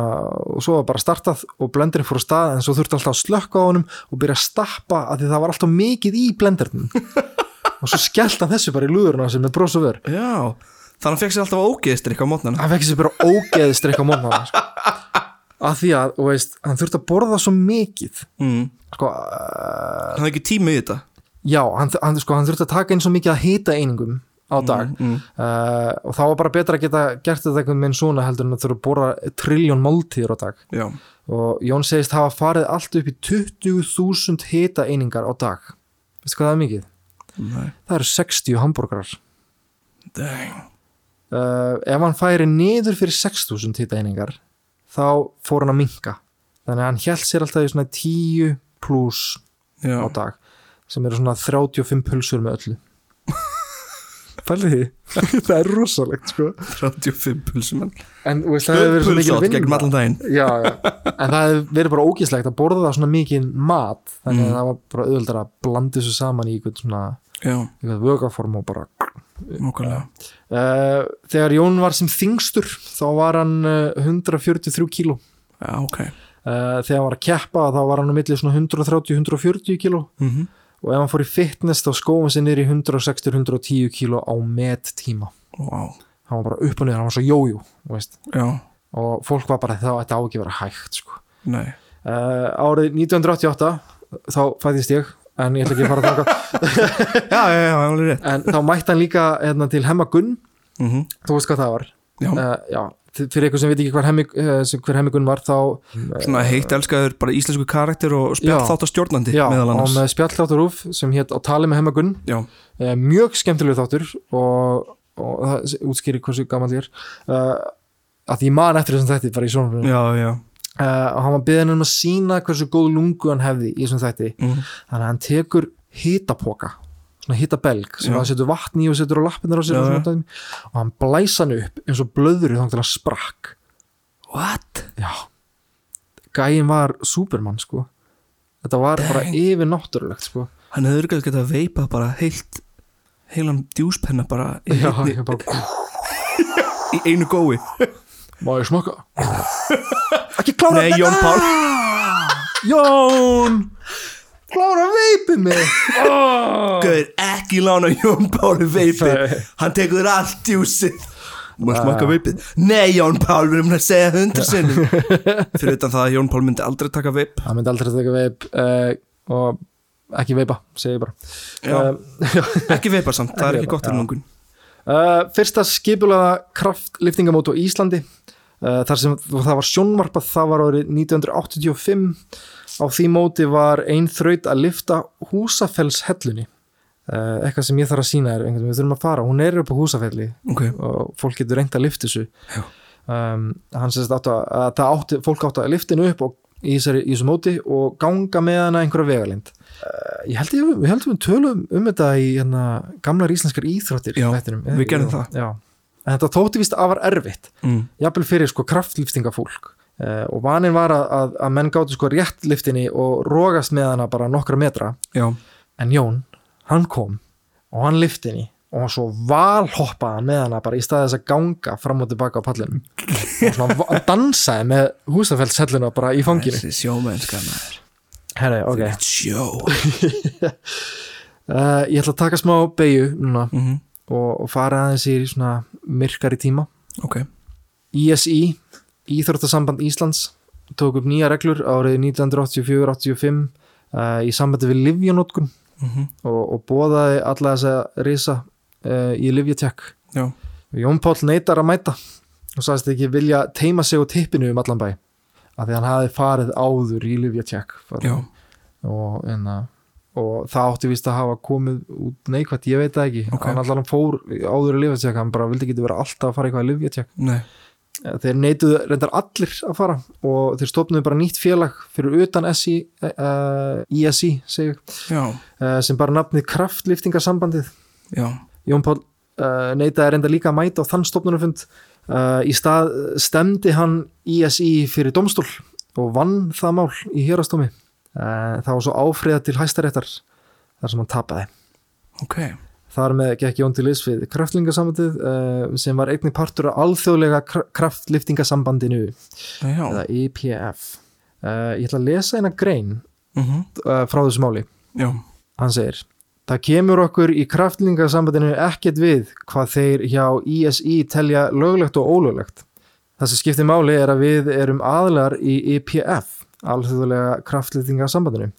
og svo var bara startað og blenderinn fór á stað en svo þurfti alltaf að slökka á honum og byrja að stappa að því það var alltaf mikið í blendernum *laughs* og svo skellt hann þessu bara í lúðurna sem með brós og vör. Já. Þannig að hann fekk sér alltaf ógeðstrykk á mótnana hann fekk sér bara ógeðstrykk á mótnana sko. *laughs* að því að, þú veist, hann þurfti að borða svo mikið. Mm. sko, uh, Hann hafði ekki tíma í þetta. Já, hann, hann, sko, hann þurfti að taka inn svo mikið að hita einingum á dag. mm. uh, og þá var bara betra að geta gert þetta einhvern veginn svona heldur en að þurfa að borða trilljón máltíður á dag. Já, og Jón segist hafa farið allt upp í 20.000 hita einingar á dag. Veistu hvað það er mikið? nei, það eru 60 hambúrgarar dang. Uh, ef hann færi niður fyrir 6.000 hita einingar þá fór hann að minka þannig að hann held sér alltaf í svona 10 pluss Já, á dag sem eru svona 35 pulsur með öllu. *laughs* Fælið því, *laughs* það er rosalegt sko. 35 pulsum En þú veist, það hefur verið svo mikið gegn vinna. allan daginn. Já, já. En það hefur verið bara ógíslegt að borða það svona mikið mat Þannig að Mm. það var bara auðvöldar að blanda þessu saman í eitthvað svona vögaform og bara uh, Þegar Jón var sem þingstur þá var hann uh, 143 kíló. Já, ok. Uh, Þegar hann var að keppa þá var hann á milli svona 130-140 kíló. Mm og ef hann fór í fitness þá skóðum hann sér í 160-110 kíló á met tíma Vá, hann var bara upp og niður, hann var svo veist. já, og fólk var bara þá þetta á ekki vera hægt sko. nei. Uh, árið 1988 þá fæðist ég en ég ætla ekki að fara *laughs* alveg rétt. En þá mætti hann líka hérna, til Hemma Gunn. Mm þú veist hvað það var? Já, uh, já, fyrir eitthvað sem veit ekki hver, hemming, eh, hver hemmingun var þá Svona heitt elskaður bara íslensku karakter og Já. spjall þátt stjórnandi já, og með spjallþáttur rúf sem hétt á tali með hemmingun Já, eh, mjög skemmtilegu þáttur og, og það útskýri hversu gammal ég er. Uh, að ég man eftir þessum þætti bara í svona já, já uh, og hann var beðin um að sína hversu góð lungu hann hefði í þessum þætti. Mm. þannig að hann tekur hitapoka svona hitabelg sem hann setur vatn í og setur á lappinnar á sér og, og hann blæsa hann upp eins og blöður þá til að sprakk. What? já. Gæin var supermann sko. Þetta var bara Dang. yfir náttúrulegt sko. Hann hefur örugglega getað að veipa bara heilt heilan djúspenna bara í, já, ég bara, *laughs* í einu gói má ég smaka? Ekki klára Nei, Jón Pál. Jón klára veipið mig. Oh. Gauður, ekki lána Jón Páli veipið. Hann tekur allt djúsið Má Ah. smaka veipið? Nei, Jón Pál, við erum að segja hundra sinnum. *laughs* Fyrir utan það að Jón Pál myndi aldrei taka veip. Hann myndi aldrei taka veip uh, og ekki veipa, segi ég bara. Já. uh, *laughs* Ekki veipa samt, það er Ekki ekki gott veipa, fyrir já. lungun. Uh, fyrsta skipulaða kraftliftingamót á Íslandi þar sem það var sjónvarpað það var árið 1985 á því móti var ein þraut að lifta húsafellshellunni. Uh, eitthvað sem ég þarf að sína er við þurfum að fara, hún er upp á húsafelli Ok, og fólk getur reynd að lifta þessu. Um, hann sést átt að, að átti, fólk átti að lifta hennu upp og, í, þessari, í þessu móti og ganga með hana einhverja vegalind uh, ég held ég, við við tölum um þetta í hérna, gamlar íslenskar íþróttir Já, við gerðum Já, það. já. En þetta þótti vist afar erfitt. Mm. jafnvel fyrir sko kraftliftinga fólk uh, og vanin var að, að, að menn gáttu sko rétt liftinni og rógast með hana bara nokkra metra. Já, en Jón, hann kom og hann lifti henni og hann svo valhoppaði hann með hana bara í staði þess að ganga fram og tilbaka á pallinum. Og va- dansaði með húsafellshelluna bara í fanginu. Þessi sjómennska maður. Herri, ok, sjó. Uh, *laughs* ég ætla að taka smá beigju núna. Mm og, og fara aðeins í svona myrkari tíma. Ok, ISI, Íþróttasamband Íslands tók upp nýja reglur árið 1984-85 uh, í sambandi við livjanótkun mm og, og bóðaði alla þess að risa uh, í livjatjekk já. Jón Páll neytar að mæta og sagðist ekki vilja teima sig á tippinu um allan bæ af því hann hafi farið áður í livjatjekk Já, og, enna, og það átti vist að hafa komið út neikvætt, ég veit það ekki. Ok. hann allan fór áður í livjatjekk hann bara vildi ekki vera alltaf að fara eitthvað í livjatjekk nei. Þeir neituðu reyndar allir að fara og þeir stofnuðu bara nýtt félag fyrir utan SI, uh, ISI segi, ég, Já, uh, sem bara nafnið kraftliftingarsambandið já, Jón Pál uh, neitaði reynda líka að mæta á þann stofnunarfund. Uh, í stað stemdi hann ISI fyrir domstól og vann það mál í hérastómi það var svo áfriða til hæstaréttar þar sem hann tapaði. Ok. Þar með gekk Jón til liðs við kraftlingasambandið uh, sem var einnig partur af alþjóðlega kra- kraftliftingasambandinu eða EPF uh, ég ætla að lesa eina grein uh, frá þessu máli. Já, hann segir Það kemur okkur í kraftlingasambandinu ekkert við hvað þeir hjá ISI telja löglegt og ólöglegt. Það sem skiptir máli er að við erum aðlar í EPF, alþjóðlega kraftlýtingasambandinu,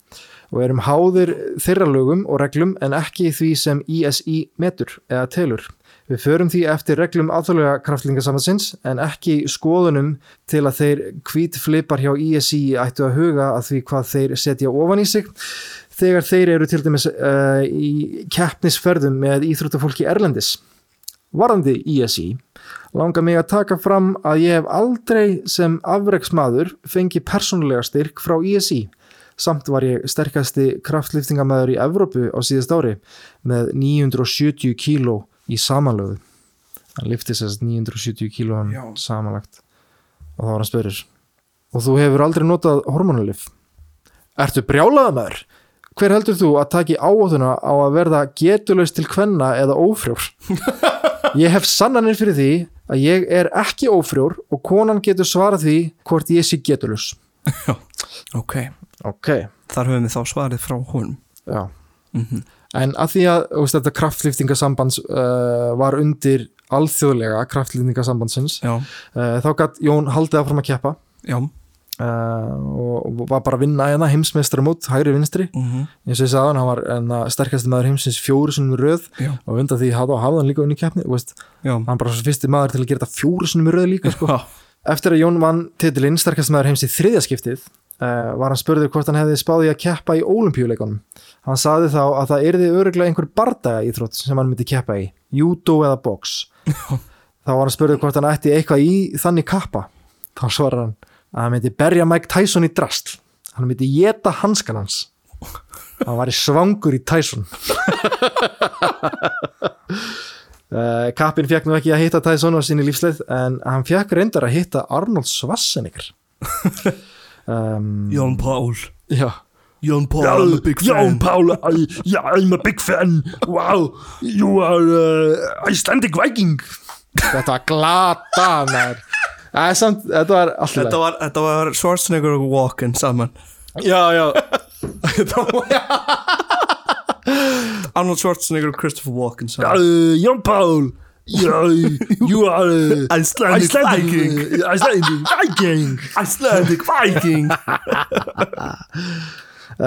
og erum háðir þeirra lögum og reglum en ekki því sem ISI metur eða telur. Við förum því eftir reglum alþjóðlega kraftlýtingasambandsins en ekki skoðunum til að þeir hvít flipar hjá ISI ættu að huga að því hvað þeir setja ofan í sig þegar þeir eru til dæmis uh, í keppnisferðum með íþróttafólki Erlendis. Varandi ISI langar mig að taka fram að ég hef aldrei sem afreiksmaður fengi persónulega styrk frá ISI. Samt var ég sterkasti kraftliftingamæður í Evrópu á síðast ári með 970 kíló í samanlöðu. Hann lifti sérst 970 kíló Já. samanlagt og þá var hann spyrir. Og þú hefur aldrei notað hormonalif? Ertu brjálaða maður? Hver heldur þú að taki áhóttuna á að verða getulaust til kvenna eða ófrjór? *laughs* Ég hef sannanir fyrir því að ég er ekki ófrjór og konan getur svarað því hvort ég sé getulaus. ok. Ok, Þar höfum við þá svarið frá honum. Já. mm En að því að veist, þetta kraftlýftingasambands uh, var undir alþjóðlega kraftlýftingasambandsins, uh, þá gætt Jón haldið áfram að keppa. Já, uh, og, var bara að vinna hérna heimsmeistrar mót hægri vinstri. Mhm. eins og ég sagði hann, hann var enna, sterkasti maður heimsins fjóru sinni röð. Já. og undan því hafði hafði hann líka unni keppni hann bara svo fyrsti maður til að gera þetta fjóru sinni röð líka sko. eftir að Jón vann titilinn sterkasti maður heims í þriðja skiptið uh, var hann spurður hvort hann hefði spáði að keppa í ólimpíuleikunum hann sagði þá að það yrði öruglega einhver bardaga íþrótt sem hann myndi keppa í judo eða box. *laughs* Þá var hann spurður hvort hann ætti eitthvað í þannig kappa. Þá svarar hann að hann myndi berja Mike Tyson í drastl hann myndi geta hanskan hans. Hann var í svangur í Tyson. *laughs* Uh, kappin fekk nú ekki að hitta Tyson á sinni lífsleið en hann fekk reyndar að hitta Arnold Schwarzenegger. *laughs* Um, Jón Pál. Já. Jón Pál, I'm a big fan. Paul, I, yeah, I'm a big fan. Wow, you are uh, Icelandic Viking. Þetta glata maður Æ, samt, þetta var alltaf Þetta var, þetta var Schwarzenegger og Walken saman. Já, já. *laughs* Arnold Schwarzenegger og Christopher Walken saman. Uh, Jón Paul yeah, You are uh, Icelandic Viking. Icelandic Viking. Icelandic Viking. Æ, æ.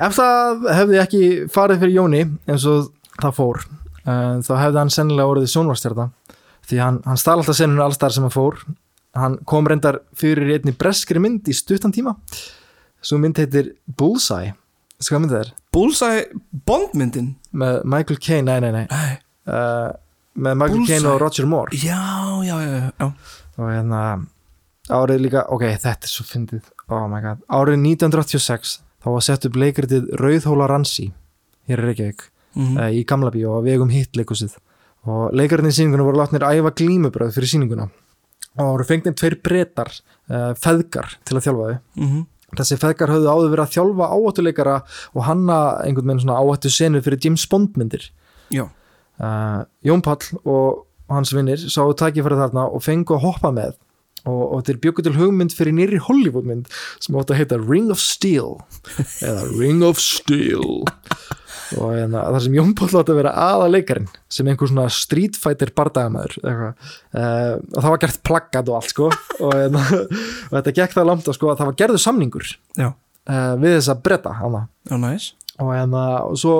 Ef það hefði ekki farið fyrir Jóni eins og það fór uh, þá hefði hann sennilega orðið sjónvarstjarta því hann, hann stál alltaf seninu allstar sem hann fór. Hann kom reyndar fyrir einni breskri mynd í stuttan tíma. Svo mynd heitir Bullseye. Sko hvað mynd það er? Bullseye Bondmyndin? Með Michael Caine, nei, nei, nei. Uh, með Michael. Caine og Roger Moore. Já, já, já, já, og hérna árið líka, ok, þetta er svo fyndið. Oh my god, árið 1986 þá var sett upp leikritið Rauðhóla Ransi hér er Reykjavík Mhm. uh, í Gamla bíó og vegum hitt leikusið og leikaritin í sýninguna voru látnir æfa glímubröð fyrir sýninguna. Og voru fengnir tveir breytar uh, feðgar til að þjálfa þau. Mhm. þessi feðgar höfðu áður verið að þjálfa áhættuleikara og hanna einhvern veginn svona áhættu senu fyrir James Bond myndir. Uh, Jón Pall og hans vinnir sáu tækifæri þarna og fengu að hoppa með og, og þeir bjöggu til hugmynd fyrir nýri Hollywoodmynd sem átt að heita Ring of Steel *laughs* eða Ring of Steel. Og hérna, þar sem Jón Pall átt að vera aðaleikarinn sem einhver svona Street Fighter bardagamæður uh, og það var gert plaggat og allt sko. Og, hérna, og þetta gekk það langt að sko að það var gerðu samningur uh, við þessa bretta hana. Já, næs. Og, hérna, og svo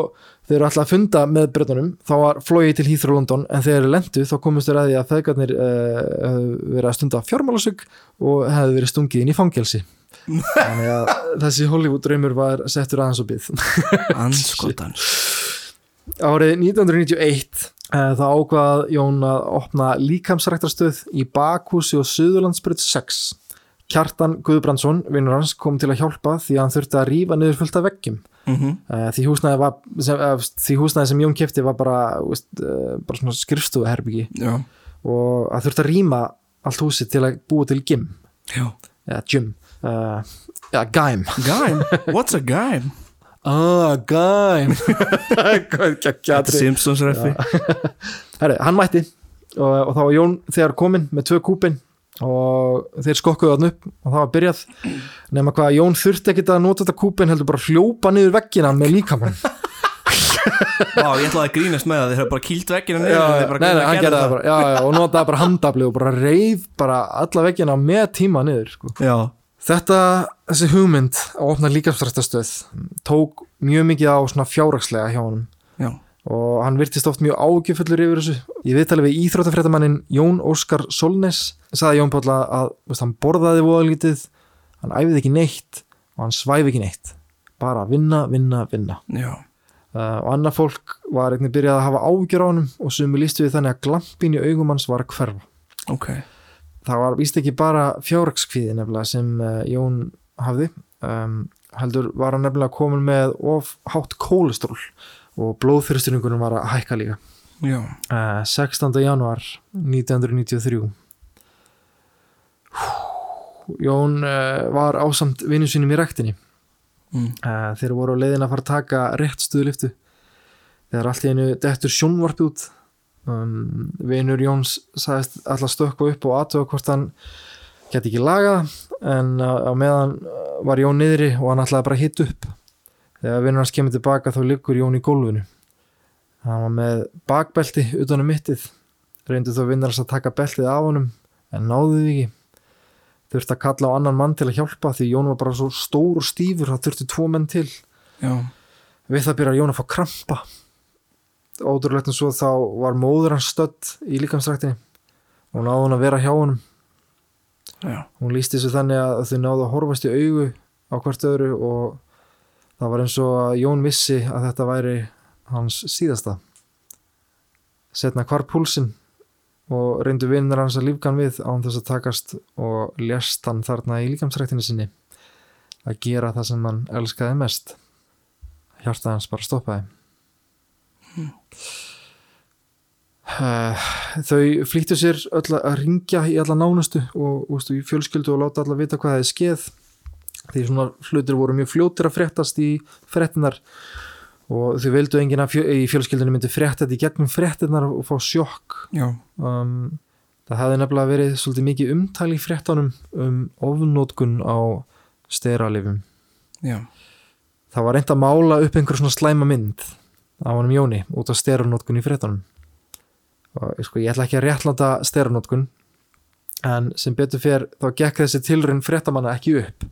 þeir eru alltaf að funda með breytunum þá var flóið til Heathrow London en þegar þeir lendu þá komist þeir að því að feðgarnir uh, hefðu verið að stunda fjármálasögg og hefðu verið stungið inn í fangelsi. Þannig að þessi Hollywood draumur var settur aðeins *laughs* og byggð Anskotan árið 1991 uh, þá ákvað Jón að opna líkamsræktarstöð í Bakhúsi og Suðurlandsbreyt 6 Kjartan Guðbrandsson, vinnur hans, kom til að hjálpa því að hann þurfti að rífa niður fullt af veggjum mm Uh, því, húsnæði var, sem, uh, því húsnæði sem Jón kefti var bara, veist, uh, bara svona skrifstofuherbyggi Já, og að þurfti að rýma allt húsið til að búa til gym. Já. Eða gym. Ja, gæm. *laughs* What's a gæm? ah, gæm. *laughs* Simpsons refi *laughs* hann mætti og, og þá var Jón þegar kominn með tvö kúpin og þeir skokkuðu hann upp og það var byrjað. Nema hvað Jón þurfti ekkit að nota þetta kúpin heldur bara að hljópa niður veggina með líkamann. Vá, ég ætlaði að grínast með það Þeir hafa bara kýlt veggina niður já, bara nei, nei, hann gerði það bara, já, já, og notaði bara handafli og bara reif bara alla veggina með tíma niður sko. Já, þetta, þessi hugmynd að opna líkamsrættastöð tók mjög mikið á svona fjárrakslega hjá já, og hann virtist oft mjög ágjöfullur yfir þessu. Ég viðtali við íþróttafréttamannin Jón Óskar Solnes sagði Jón Páll að veist, hann borðaði voðalítið hann æfði ekki neitt og hann svæfi ekki neitt. Bara vinna, vinna, vinna. Uh, og annað fólk var einnig byrjað að hafa ágjör á honum og sumi lístu við þannig að glampin í augum hans var hverfa. Ok, það var víst ekki bara fjárrakskvíði nefnilega sem uh, Jón hafði. Um, heldur var hann nefnilega komin með of hátt kólestról og blóðþyrstunningunum var að hækka líka. Uh, 16. januar 1993 Jón uh, var ásamt vinnu sínum í rektinni mm. uh, þeir voru á leiðin að fara að taka rétt stuðliftu þegar allt í einu dettur sjónvarp út. Um, vinur Jóns sagðist alltaf stökka upp og aðtöða hvort hann geti ekki lagað en á, meðan var Jón niðri og hann ætlaði bara að hitta upp þegar vinur hans kemur tilbaka þá liggur Jón í gólfinu. Hann var með bakbelti utan um mittið. Reyndu þó vinnur hans að taka beltið af honum en náðu því ekki. Þurfti að kalla á annan mann til að hjálpa því Jón var bara svo stór og stífur það þurfti tvo menn til. Já, við það byrjar Jón að fá krampa. Ótrúlegt en svo þá var móður hans stödd í líkamstræktinni og náði hún að vera hjá honum. Já, hún lísti þessu þannig að þau náðu að horfast í augu á hvert öðru og það var eins og að Jón vissi að þetta væri hans síðasta. Setna hvar púlsinn og reyndu vinnir hans að lífgan við án þess að takast og lést hann þarna í líkamsræktinu sinni að gera það sem hann elskaði mest. Hjartað hans bara stoppaði. Eh, þau flýttu sér öll að ringja í alla nánustu og ústu, fjölskyldu og láta alla vita hvað það er skeð því svona hlutir voru mjög fljótir að fréttast í fréttinar og þau vildu enginn að fjö, í fjölskyldunum myndi frétta þetta í gegnum fréttinar og fá sjokk. Um, það hefði nefnilega verið svolítið mikið umtali í fréttanum um ofnótkun á steralifum já, það var reynd að mála upp einhver svona slæma mynd á honum Jóni út af steranótkun í fréttanum og sko, ég ætla ekki að réttlanda steranótkun en sem betur fer þá gekk þessi tilraun fréttamanna ekki upp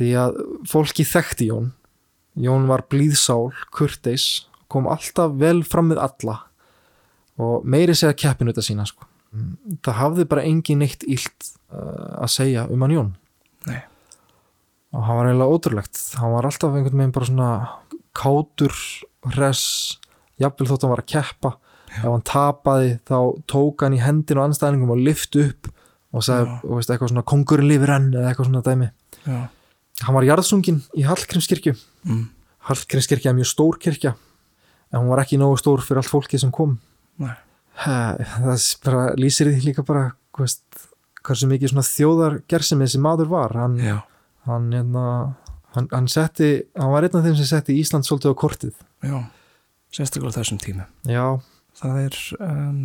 því að fólki þekkti Jón. Jón var blíðsál, kurteis kom alltaf vel fram með alla og meiri segja keppinu þetta sína sko. það hafði bara engin neitt illt uh, að segja um hann Jón. Nei, og hann var eiginlega ótrúlegt. Hann var alltaf einhvern veginn bara svona kátur, hress jafnvel þótt hann var að keppa. Ef hann tapaði þá tók hann í hendin og anstæðningum og lyft upp og sagði, Já. og veist, eitthvað svona kongurinn lifir enn eða eitthvað svona dæmi. Já, hann var jarðsungin í Hallgrímskirkju. Mm, Hallgrímskirkja er mjög stór kirkja en hún var ekki nógu stór fyrir allt fólki sem kom. Nei, það lýsir því líka bara hvað veist, hversu mikið svona þjóðargersemi þessi maður var. Hann, hann, hérna, hann, hann setti hann var einn af þeim sem setti Ísland svolítið á kortið. Já sérstaklega þessum tíma. Já, það er um,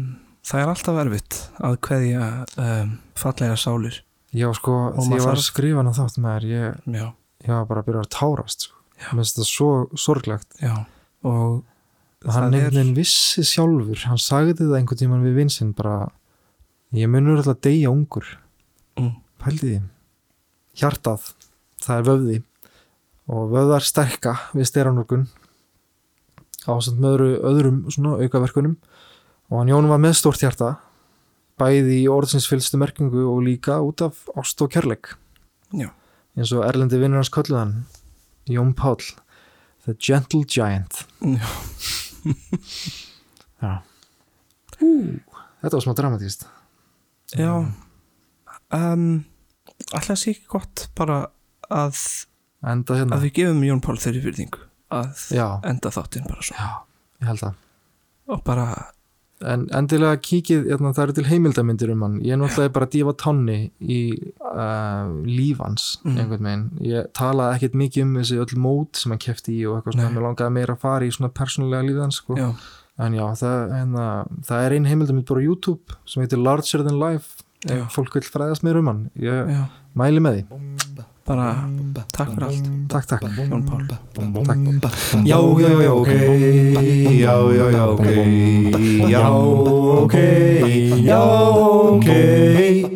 það er alltaf erfitt að kveðja um, fallega sálir já sko því ég var að skrifa hann þátt með þér ég, ég var bara að byrja að tárast sko. mér finnst þetta svo sorglegt. Já. Og hann það einhvern er veginn vissi sjálfur hann sagði það einhvern tímann við vinsinn bara ég munur alltaf að deyja ungur. Mm, pældi því. Hjartað, það er vöfði. Og vöðar sterka við steranokun ásand með öðru, öðrum svona aukaverkunum. Og hann Jón var með stórt hjarta bæði í orðsins fylgstu merkingu og líka út af ást og kærleik. Já, eins og erlendi vinnur hans kölluð hann Jón Páll The Gentle Giant. Já, Já. Ú, Þetta var smá dramatíst já. Um, alltaf sé ekki gott bara að, Enda hérna. að við gefum Jón Pál þeirri fyrðingu að Já, enda þáttinn bara svo já, ég held það. Og bara, En endilega kíkið, hérna, það eru til heimildamindir um hann. Ég er náttúrulega bara dífa tánni í uh, lífans Mm. einhvern veginn. Ég talaði ekkert mikið um þessi öll mót sem hann kefti í og eitthvað svona, mér langaði meira að fara í svona persónulega lífans sko. já, En já, það, hérna, það er ein heimildamind bara á YouTube sem heitir Larger Than Life. Fólk vil fræðast meira um hann. Ég já mæli með því. Bara, takk fyrir allt. Takk, takk. Jón Pál. Takk. Já, já, já, ok. Já, já, já, ok. Já, ok. Já, ok